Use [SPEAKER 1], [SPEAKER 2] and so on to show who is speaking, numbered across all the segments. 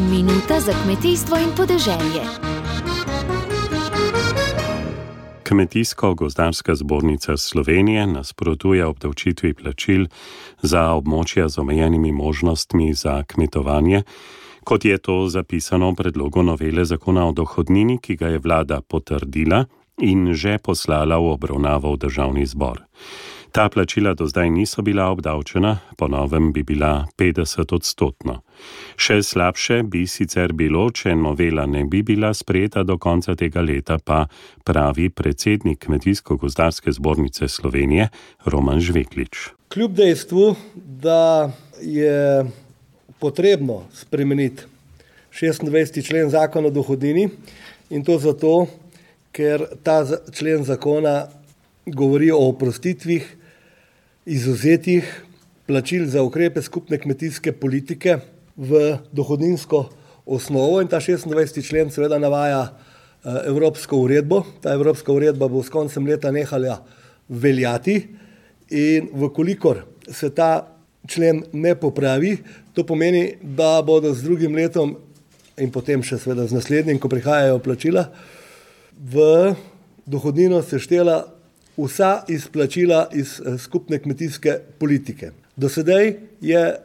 [SPEAKER 1] Minuta za kmetijstvo in podeželje.
[SPEAKER 2] Kmetijsko-gozdarska zbornica Slovenije nasprotuje obdavčitvi plačil za območja z omejenimi možnostmi za kmetovanje, kot je to zapisano v predlogu novele zakona o dohodnini, ki ga je vlada potrdila in že poslala v obravnavo v državni zbor. Ta plačila do zdaj niso bila obdavčena, po novem bi bila 50 odstotno. Še slabše bi sicer bilo, če novela ne bi bila sprejeta do konca tega leta, pa pravi predsednik Kmetijsko-gozdarske zbornice Slovenije Roman Žveklič.
[SPEAKER 3] Kljub dejstvu, da je potrebno spremeniti 26. člen zakona o dohodini in to zato, ker ta člen zakona govori o oprostitvih izuzetih plačil za ukrepe skupne kmetijske politike v dohodninsko osnovo in ta 26. člen seveda navaja eh, evropsko uredbo. Ta evropska uredba bo s koncem leta nehala veljati in vkolikor se ta člen ne popravi, to pomeni, da bodo z drugim letom in potem še seveda z naslednjim, ko prihajajo plačila, v dohodnino seštela vsa izplačila iz eh, skupne kmetijske politike. Do sedaj je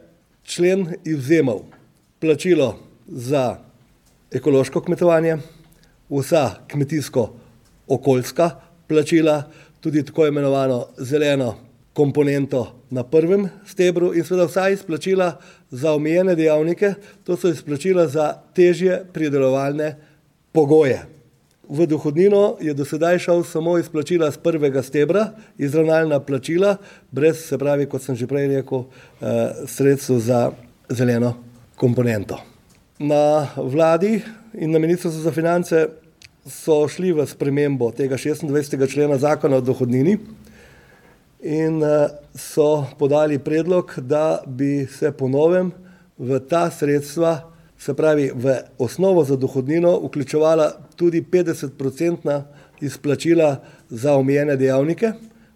[SPEAKER 3] člen izzemal plačilo za ekološko kmetovanje, vsa kmetijsko-okoljska plačila, tudi tako imenovano zeleno komponento na prvem stebru in seveda vsa izplačila za omejene dejavnike, to so izplačila za težje pridelovalne pogoje. V dohodnino je do sedaj šel samo izplačila z prvega stebra, izravnalna plačila, brez, se pravi, kot sem že prej rekel, eh, sredstev za zeleno komponento. Na vladi in na ministrstvu za finance so šli v spremembo tega 26. člena zakona o dohodnini in eh, so podali predlog, da bi se ponovem v ta sredstva se pravi v osnovo za dohodnino vključevala tudi 50-procentna izplačila za omejene dejavnike,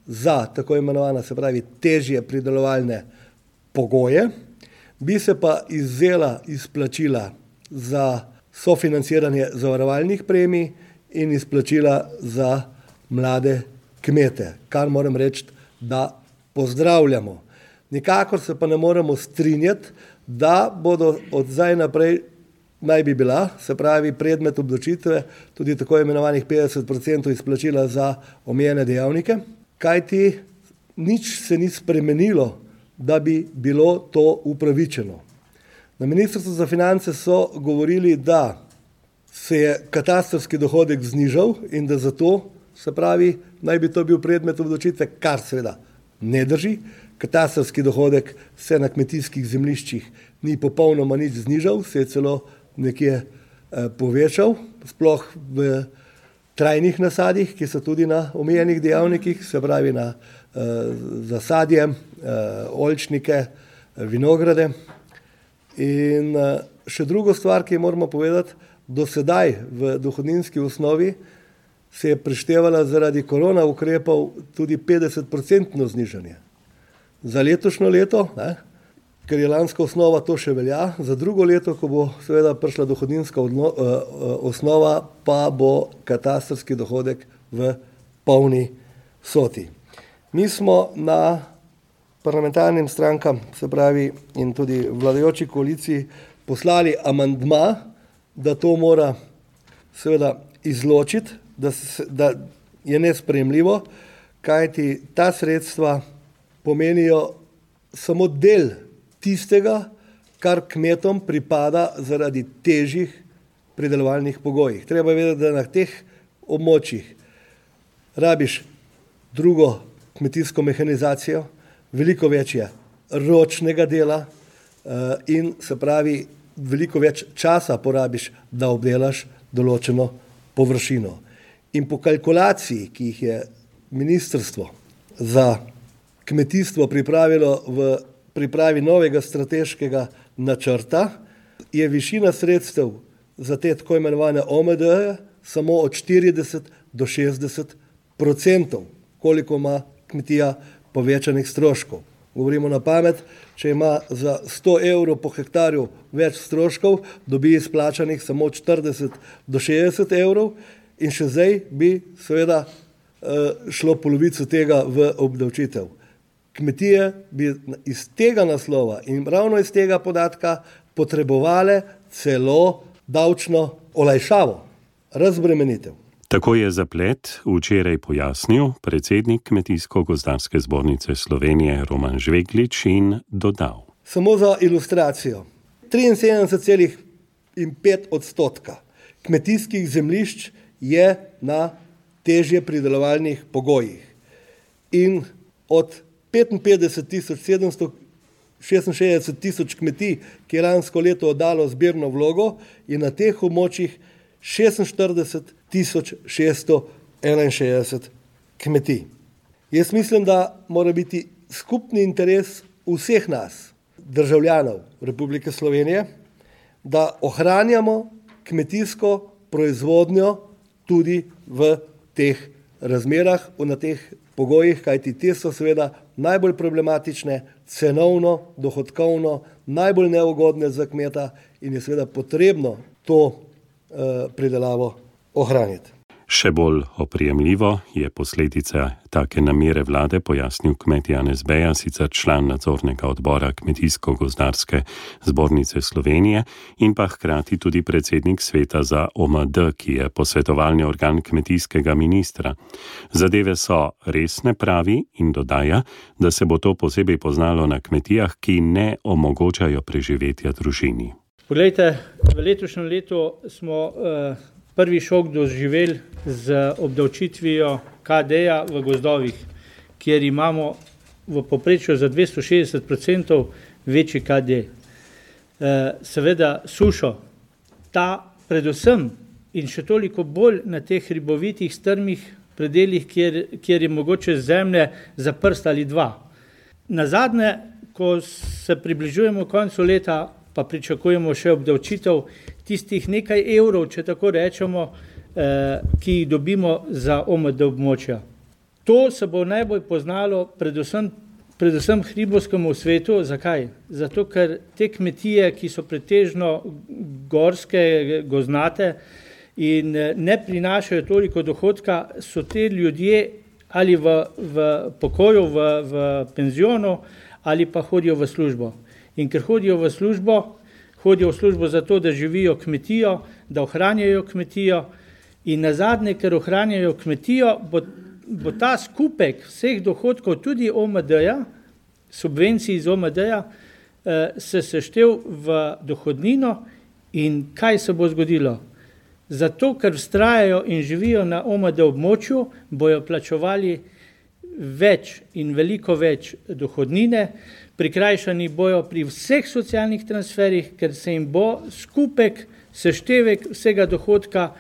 [SPEAKER 3] za tako imenovane, se pravi, težje pridelovalne pogoje, bi se pa izzela izplačila za sofinanciranje zavarovalnih premij in izplačila za mlade kmete, kar moram reči, da pozdravljamo. Nikakor se pa ne moremo strinjati, da bodo od zdaj naprej naj bi bila, se pravi, predmet obdočitve tudi tako imenovanih 50% izplačila za omejene dejavnike, kajti nič se ni spremenilo, da bi bilo to upravičeno. Na Ministrstvu za finance so govorili, da se je katastarski dohodek znižal in da zato, se pravi, naj bi to bil predmet obdočitve, kar seveda ne drži. Katastarski dohodek se na kmetijskih zemljiščih ni popolnoma nič znižal, se je celo nekje eh, povečal, sploh v trajnih nasadih, ki so tudi na omejenih dejavnikih, se pravi na eh, zasadje, eh, oljčnike, vinograde. In še drugo stvar, ki jo moramo povedati, do sedaj v dohodninski osnovi se je preštevala zaradi korona ukrepov tudi 50-procentno znižanje. Za letošnjo leto, ne, ker je lanska osnova, to še velja. Za drugo leto, ko bo seveda prišla dohodninska odno, uh, osnova, pa bo katastarski dohodek v polni soti. Mi smo na parlamentarnim strankam, se pravi in tudi vladajoči koaliciji, poslali amandma, da to mora seveda izločiti, da, se, da je nespremljivo, kajti ta sredstva pomenijo samo del tistega, kar kmetom pripada zaradi težjih pridelovalnih pogojih. Treba je vedeti, da na teh območjih rabiš drugo kmetijsko mehanizacijo, veliko več je ročnega dela eh, in se pravi, veliko več časa porabiš, da obdelaš določeno površino. In po kalkulaciji, ki jih je ministrstvo za kmetijstvo pripravilo v pripravi novega strateškega načrta, je višina sredstev za te tako imenovane OMD samo od 40 do 60 odstotkov, koliko ima kmetija povečanih stroškov. govorimo na pamet, če ima za 100 evrov po hektarju več stroškov, dobi izplačanih samo 40 do 60 evrov in še zdaj bi seveda eh, šlo polovico tega v obdavčitev. Kmetije bi iz tega naslova in ravno iz tega podatka potrebovale celo davčno olajšavo, razbremenitev.
[SPEAKER 2] Tako je zaplet včeraj pojasnil predsednik Kmetijsko-gozdarske zbornice Slovenije Roman Žveglič in dodal.
[SPEAKER 3] Samo za ilustracijo. 73,5 odstotka kmetijskih zemljišč je na težje pridelovalnih pogojih. In od 55 766 tisoč kmetij, ki je lansko leto oddalo zbirno vlogo, je na teh območjih 46 661 kmetij. Jaz mislim, da mora biti skupni interes vseh nas, državljanov Republike Slovenije, da ohranjamo kmetijsko proizvodnjo tudi v teh razmerah, v teh pogojih, kajti te so seveda najbolj problematične, cenovno, dohodkovno, najbolj neugodne za kmeta in je seveda potrebno to uh, pridelavo ohraniti.
[SPEAKER 2] Še bolj oprijemljivo je posledica take namere vlade pojasnil kmet Janez Beja, sicer član nadzornega odbora Kmetijsko-gozdarske zbornice Slovenije in pa hkrati tudi predsednik sveta za OMD, ki je posvetovalni organ kmetijskega ministra. Zadeve so resne pravi in dodaja, da se bo to posebej poznalo na kmetijah, ki ne omogočajo preživetja družini.
[SPEAKER 4] Poglejte, v letošnjem letu smo uh, prvi šok doživeli z obdavčitvijo KD-ja v gozdovih, kjer imamo v poprečju za 260 odstotkov večji KD. E, seveda sušo, ta predvsem in še toliko bolj na teh ribovitih strmih predeljih, kjer, kjer je mogoče zemlje za prst ali dva. Na zadnje, ko se približujemo koncu leta, pa pričakujemo še obdavčitev tistih nekaj evrov, če tako rečemo, eh, ki jih dobimo za OMD območja. To se bo najbolj poznalo predvsem, predvsem hribovskemu svetu. Zakaj? Zato, ker te kmetije, ki so pretežno gorske, goznate in eh, ne prinašajo toliko dohodka, so te ljudje ali v, v pokoju, v, v penzionu ali pa hodijo v službo. In ker hodijo v službo, hodijo v službo zato, da živijo kmetijo, da ohranjajo kmetijo, in na zadnje, ker ohranjajo kmetijo, bo, bo ta skupek vseh dohodkov, tudi OMD-ja, subvencij iz OMD-ja, eh, se seštev v dohodnino, in kaj se bo zgodilo? Zato, ker vztrajajo in živijo na OMD območju, bojo plačevali več in veliko več dohodnine, prikrajšani bojo pri vseh socialnih transferih, ker se jim bo skupek, seštevek vsega dohodka,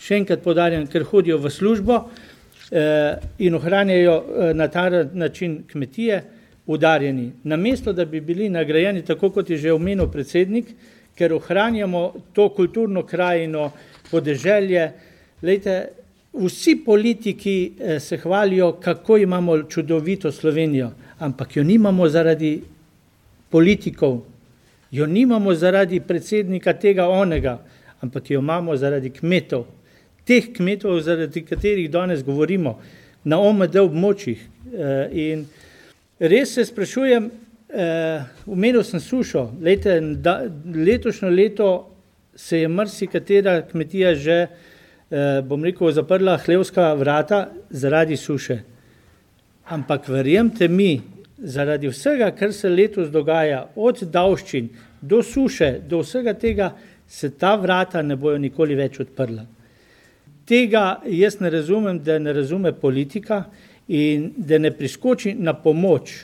[SPEAKER 4] še enkrat podarjam, ker hodijo v službo eh, in ohranjajo eh, na ta način kmetije, udarjeni. Namesto, da bi bili nagrajeni, tako kot je že omenil predsednik, ker ohranjamo to kulturno krajino, podeželje, lejte, vsi politiki eh, se hvalijo, kako imamo čudovito Slovenijo ampak jo nimamo zaradi politikov, jo nimamo zaradi predsednika tega onega, ampak jo imamo zaradi kmetov, teh kmetov, zaradi katerih danes govorimo na OMD območjih. Eh, in res se sprašujem, umenil eh, sem sušo, Lete, da, letošnjo leto se je marsikatera kmetija že, eh, bom rekel, zaprla hlevska vrata zaradi suše. Ampak verjemite mi, zaradi vsega, kar se letos dogaja, od davščin do suše, do vsega tega, se ta vrata ne bojo nikoli več odprla. Tega jaz ne razumem, da ne razume politika in da ne priskoči na pomoč,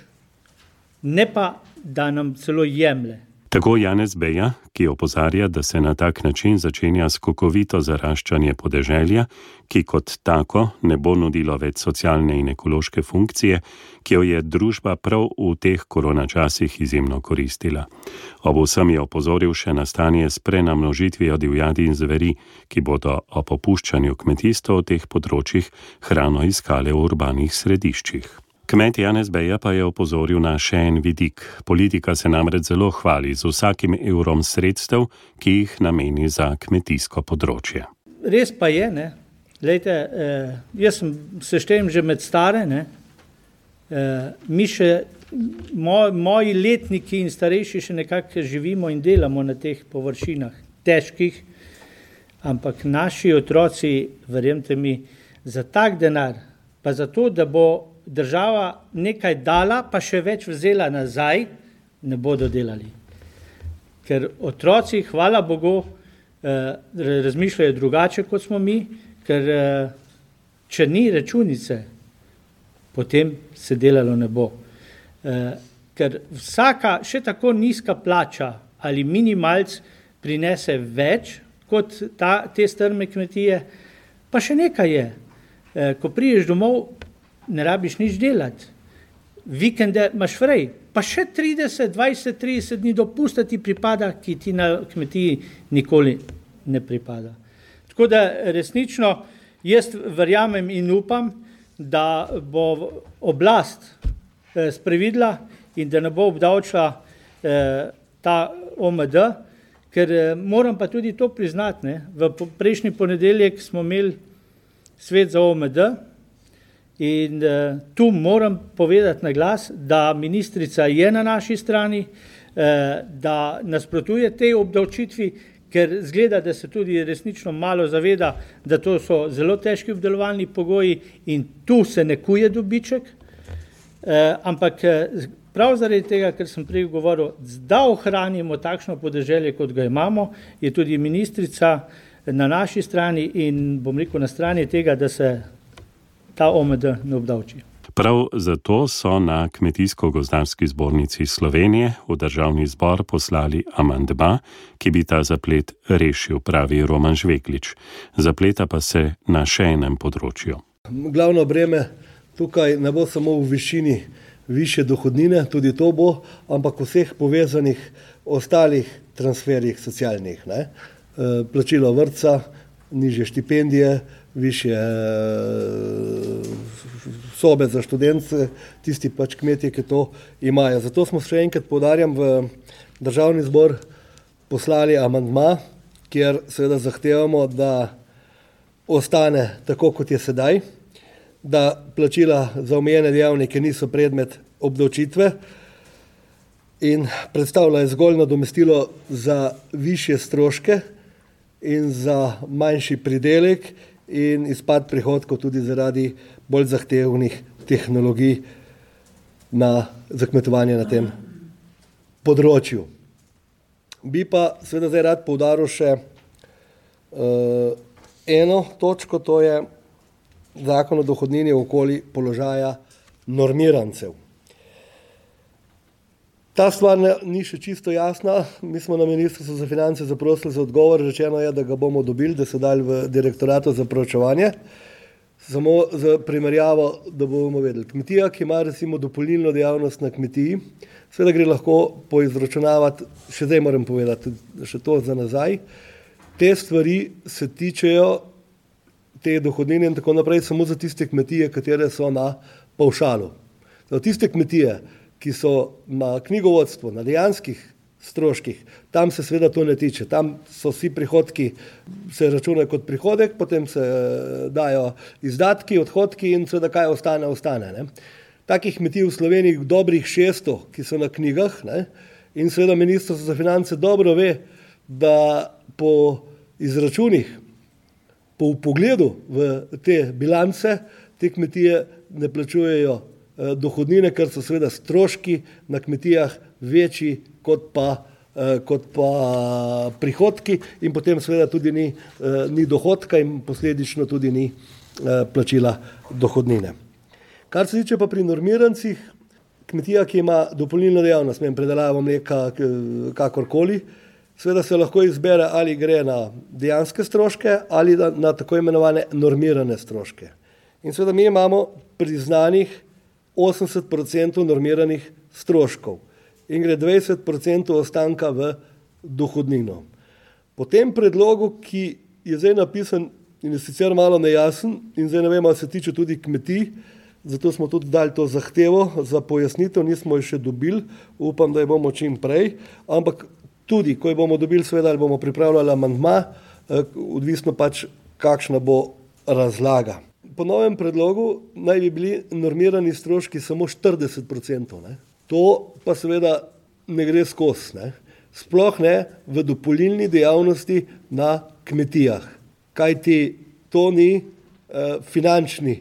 [SPEAKER 4] ne pa da nam celo jemlje.
[SPEAKER 2] Tako Janez Beja, ki opozarja, da se na tak način začenja skokovito zaraščanje podeželja, ki kot tako ne bo nudilo več socialne in ekološke funkcije, ki jo je družba prav v teh koronačasih izjemno koristila. Ob vsem je opozoril še na stanje s prenamnožitvijo divjadi in zveri, ki bodo o popuščanju kmetijstva v teh področjih hrano iskale v urbanih središčih. Kmet Janez Beja pa je opozoril na še en vidik. Politika se namreč zelo hvali z vsakim evrom sredstev, ki jih nameni za kmetijsko področje.
[SPEAKER 4] Res pa je, ne. Lejte, eh, jaz sem se štejem že med stare, ne. Eh, mi še, moj, moji letniki in starejši še nekako živimo in delamo na teh površinah, težkih, ampak naši otroci, verjemite mi, za tak denar, pa zato, da bo država nekaj dala, pa še več vzela nazaj, ne bodo delali. Ker otroci, hvala Bogu, eh, razmišljajo drugače kot smo mi, ker eh, če ni računice, potem se delalo ne bo. Eh, ker vsaka še tako nizka plača ali minimalc prinese več kot ta, te strme kmetije, pa še nekaj je. Ko priješ domov, ne rabiš nič delati. Vikende imaš frej, pa še 30, 20, 30 dni dopusta ti pripada, ki ti na kmetiji nikoli ne pripada. Tako da resnično jaz verjamem in upam, da bo oblast eh, sprevidla in da ne bo obdavčila eh, ta OMD, ker eh, moram pa tudi to priznati. Ne? V prejšnji ponedeljek smo imeli svet za OMD, In uh, tu moram povedati na glas, da ministrica je na naši strani, uh, da nasprotuje tej obdavčitvi, ker zgleda, da se tudi resnično malo zaveda, da to so zelo težki obdelovalni pogoji in tu se ne kuje dobiček. Uh, ampak prav zaradi tega, ker sem prej govoril, da ohranimo takšno podeželje, kot ga imamo, je tudi ministrica na naši strani in bom rekel na strani tega, da se ta OMD ne obdavči.
[SPEAKER 2] Prav zato so na Kmetijsko-gozdarski zbornici Slovenije v državni zbor poslali amandma, ki bi ta zaplet rešil, pravi Roman Žveglič. Zapleta pa se na še enem področju.
[SPEAKER 3] Glavno breme tukaj ne bo samo v višini više dohodnine, tudi to bo, ampak vseh povezanih ostalih transferjih socialnih. Ne? Eh, plačilo vrca, niže štipendije, više eh, sobe za študence, tisti pač kmetje, ki to imajo. Zato smo še enkrat podarjam v državni zbor poslali amandma, kjer seveda zahtevamo, da ostane tako, kot je sedaj, da plačila za omejene dejavnike niso predmet obdavčitve in predstavljajo zgolj nadomestilo za više stroške in za manjši pridelek in izpad prihodkov tudi zaradi bolj zahtevnih tehnologij na zakmetovanje na tem področju. Bi pa seveda zdaj rad poudaril še uh, eno točko, to je zakon o dohodnini okoli položaja normirancev. Ta stvar ne, ni še čisto jasna. Mi smo na Ministrstvu za finance zaprosili za odgovor, rečeno je, da ga bomo dobili, da so dali v direktoratu za proučevanje. Samo za primerjavo, da bomo vedeli. Kmetija, ki ima recimo dopolnilno dejavnost na kmetiji, seveda gre lahko poizračunavati, še zdaj moram povedati, še to za nazaj. Te stvari se tičejo te dohodnine in tako naprej samo za tiste kmetije, katere so na pavšalu. Za tiste kmetije, ki so na knjigovodstvu, na dejanskih stroških, tam se seveda to ne tiče. Tam so vsi prihodki, se računajo kot prihodek, potem se eh, dajo izdatki, odhodki in seveda kaj ostane, ostane. Ne. Takih kmetij v Sloveniji dobrih 600, ki so na knjigah ne. in seveda ministrstvo za finance dobro ve, da po izračunih, po pogledu v te bilance, te kmetije ne plačujejo dohodnine, ker so seveda stroški na kmetijah večji kot pa, eh, kot pa prihodki in potem seveda tudi ni, eh, ni dohodka in posledično tudi ni plačila dohodnine. Kar se tiče pa pri normirancih, kmetija, ki ima dopolnilno dejavnost, ne predelavo mleka, kakorkoli, seveda se lahko izbere ali gre na dejanske stroške ali na tako imenovane normirane stroške. In seveda mi imamo priznanih 80% normiranih stroškov in gre 20% ostanka v dohodnino. Po tem predlogu, ki je zdaj napisan in je sicer malo nejasen in zdaj ne vemo, ali se tiče tudi kmetij, zato smo tudi dali to zahtevo za pojasnitev, nismo jo še dobili, upam, da jo bomo čim prej, ampak tudi, ko jo bomo dobili, seveda bomo pripravljali amandma, eh, odvisno pač, kakšna bo razlaga. Po novem predlogu naj bi bili normirani stroški samo 40 odstotkov. To pa seveda ne gre skozi, sploh ne v dopolnilni dejavnosti na kmetijah, kajti to ni eh, finančni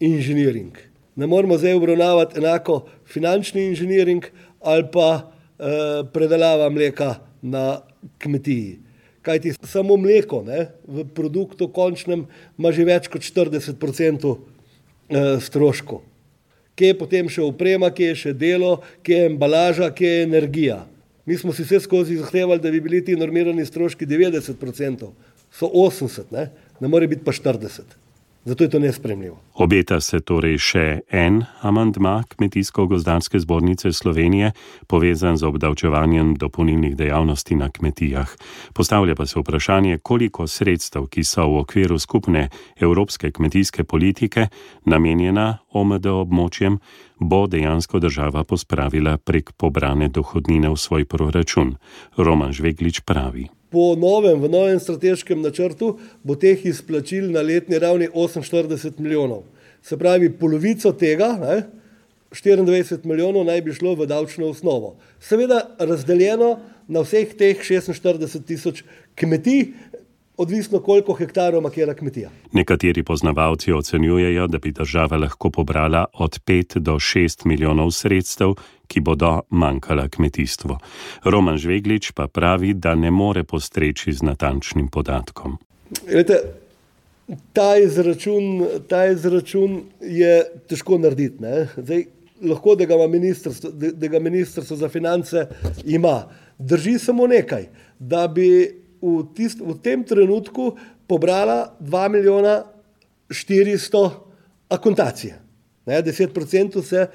[SPEAKER 3] inženiring. Ne moramo zdaj obravnavati enako finančni inženiring ali pa eh, predelava mleka na kmetiji. Kajti samo mleko ne, v produktu končnem ima že več kot 40 eh, stroškov. Kje je potem še uprema, kje je še delo, kje je embalaža, kje je energija. Mi smo si vse skozi zahtevali, da bi bili ti normirani stroški 90 odstotkov, so 80, ne, ne more biti pa 40 odstotkov. Zato je to nespremljivo.
[SPEAKER 2] Obeta se torej še en amandma Kmetijsko-gozdarske zbornice Slovenije, povezan z obdavčevanjem dopolnilnih dejavnosti na kmetijah. Postavlja pa se vprašanje, koliko sredstev, ki so v okviru skupne evropske kmetijske politike namenjena OMD območjem, bo dejansko država pospravila prek pobrane dohodnine v svoj proračun. Roman Žveglič pravi
[SPEAKER 3] po novem, v novem strateškem načrtu bo teh izplačil na letni ravni 48 milijonov. Se pravi, polovico tega, ne, 24 milijonov, naj bi šlo v davčno osnovo. Seveda razdeljeno na vseh teh 46 tisoč kmetij, odvisno koliko hektarov ima kjera kmetija.
[SPEAKER 2] Nekateri poznavalci ocenjujejo, da bi država lahko pobrala od 5 do 6 milijonov sredstev, ki bodo manjkala kmetijstvu. Roman Žveglič pa pravi, da ne more postreči z natančnim podatkom.
[SPEAKER 3] Lete, ta, izračun, ta izračun je težko narediti. Zdaj, lahko da ga, da, da ga ministrstvo za finance ima. Drži samo nekaj, da bi v, tist, v tem trenutku pobrala 2 milijona 400 akontacije. Ne, 10% se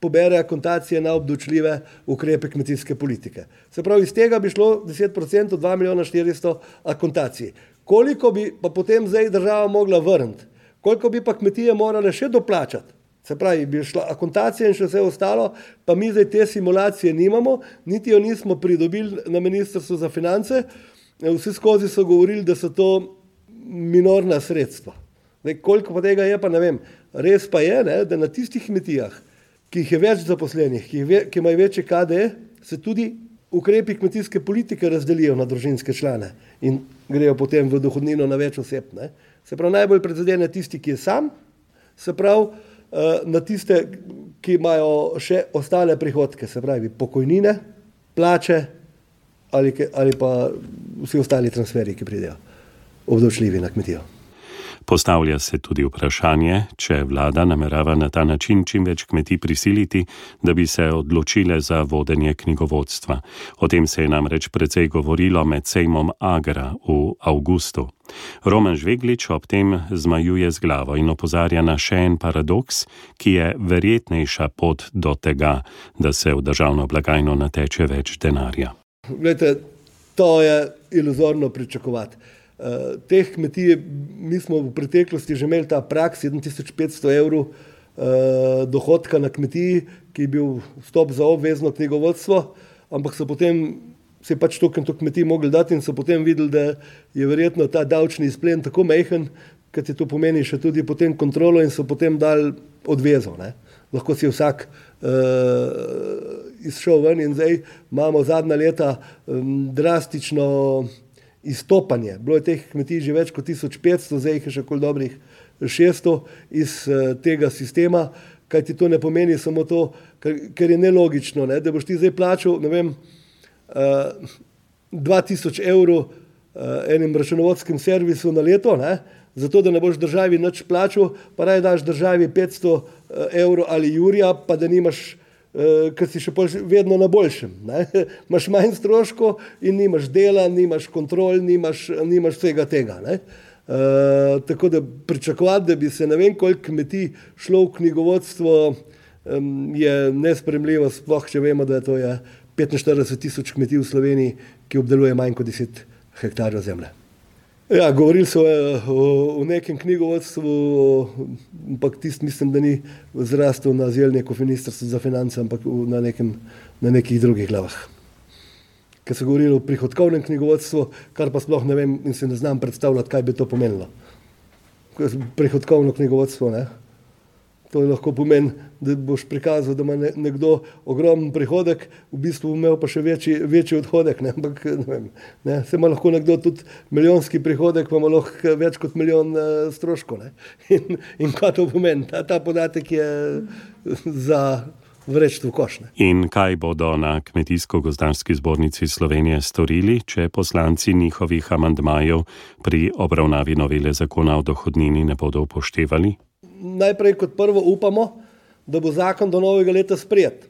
[SPEAKER 3] pobere akontacije na obdočljive ukrepe kmetijske politike. Se pravi, iz tega bi šlo 10% 2 milijona 400 akontacij. Koliko bi pa potem zdaj država mogla vrniti? Koliko bi pa kmetije morale še doplačati? Se pravi, bi šla akontacija in še vse ostalo, pa mi zdaj te simulacije nimamo, niti jo nismo pridobili na Ministrstvu za finance. Vsi skozi so govorili, da so to minorna sredstva. Ne, koliko pa tega je, pa ne vem. Res pa je, ne, da na tistih kmetijah, ki jih je več zaposlenih, ki, ve, ki imajo večje KDE, se tudi ukrepi kmetijske politike razdelijo na družinske člane in grejo potem v dohodnino na več oseb. Ne. Se pravi, najbolj predzaden je tisti, ki je sam, se pravi, eh, na tiste, ki imajo še ostale prihodke, se pravi, pokojnine, plače ali, ali pa vsi ostali transferji, ki pridejo, obdočljivi na kmetijo.
[SPEAKER 2] Postavlja se tudi vprašanje, če vlada namerava na ta način čim več kmetij prisiliti, da bi se odločile za vodenje knjigovodstva. O tem se je namreč precej govorilo med sejmom Agra v avgustu. Roman Žveglič ob tem zmajuje z glavo in opozarja na še en paradoks, ki je verjetnejša pot do tega, da se v državno blagajno nateče več denarja.
[SPEAKER 3] Glede, to je iluzorno pričakovati. Uh, teh kmetij, mi smo v preteklosti že imeli ta prak 7500 evrov uh, dohodka na kmetiji, ki je bil stop za obvezno knjigovodstvo, ampak so potem se pač token to kmetij mogli dati in so potem videli, da je verjetno ta davčni izplen tako mehen, ker ti to pomeni še tudi potem kontrolo in so potem dali odvezo. Ne? Lahko si vsak uh, izšel ven in zdaj imamo zadnja leta um, drastično izstopanje. Bilo je teh kmetij že več kot 1500, zdaj jih je še kol dobrih 600 iz uh, tega sistema, kaj ti to ne pomeni samo to, ker, ker je nelogično, ne, da boš ti zdaj plačal, ne vem, uh, 2000 evrov uh, enim računovodskim servisu na leto, ne, zato da ne boš državi nič plačal, pa naj daš državi 500 evrov ali jurja, pa da nimaš uh, ker si še vedno na boljšem. Imáš manj stroškov in nimaš dela, nimaš kontrol, nimaš, nimaš vsega tega. Uh, tako da pričakovati, da bi se ne vem koliko kmetij šlo v knjigovodstvo, um, je nespremljivo, sploh če vemo, da to je 45 tisoč kmetij v Sloveniji, ki obdeluje manj kot 10 hektarjev zemlje. Ja, govorili so eh, o, o nekem knjigovodstvu, ampak tisti mislim, da ni zrastel na zelniku ministrstva za finance, ampak na, nekem, na nekih drugih glavah. Ker so govorili o prihodkovnem knjigovodstvu, kar pa sploh ne vem in se ne znam predstavljati, kaj bi to pomenilo. Prihodkovno knjigovodstvo, ne? To lahko pomen, da boš prikazal, da ima nekdo ogromen prihodek, v bistvu imel pa še večji, večji odhodek. Ne? Ampak, ne vem, ne? Se ima lahko nekdo tudi milijonski prihodek, pa ima lahko več kot milijon uh, stroškov. In, in kaj to pomeni? Ta, ta podatek je za vreč v košne.
[SPEAKER 2] In kaj bodo na Kmetijsko-gozdarski zbornici Slovenije storili, če poslanci njihovih amandmajev pri obravnavi novele zakona o dohodnini ne bodo upoštevali?
[SPEAKER 3] Najprej kot prvo upamo, da bo zakon do novega leta sprijet.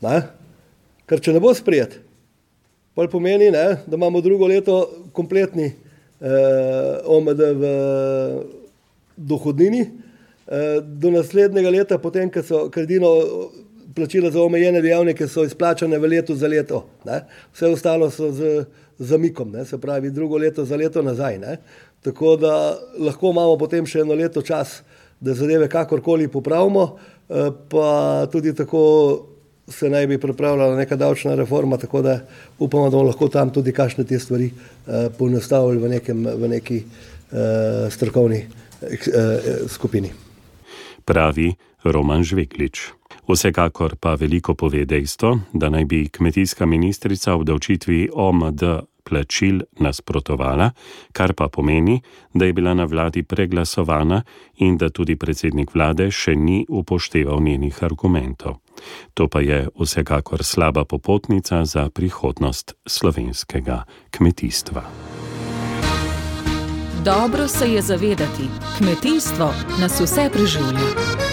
[SPEAKER 3] Ne? Ker če ne bo sprijet, pa pomeni, ne, da imamo drugo leto kompletni eh, OMD v dohodnini, eh, do naslednjega leta, potem, ko so kredino plačila za omejene dejavnike, so izplačane v letu za leto. Ne? Vse ostalo so z zamikom, ne? se pravi drugo leto za leto nazaj. Ne? Tako da lahko imamo potem še eno leto čas, da zadeve kakorkoli popravimo, eh, pa tudi tako se naj bi pripravljala neka davčna reforma, tako da upamo, da bomo lahko tam tudi kakšne te stvari eh, poenostavili v, v neki uh, strokovni skupini.
[SPEAKER 2] Pravi Roman Žveklič. Vsekakor pa veliko pove dejstvo, da naj bi kmetijska ministrica v davčitvi OMD plačil nasprotovala, kar pa pomeni, da je bila na vladi preglasovana in da tudi predsednik vlade še ni upošteval njenih argumentov. To pa je vsekakor slaba popotnica za prihodnost slovenskega kmetijstva.
[SPEAKER 1] Dobro se je zavedati, kmetijstvo nas vse preživlja.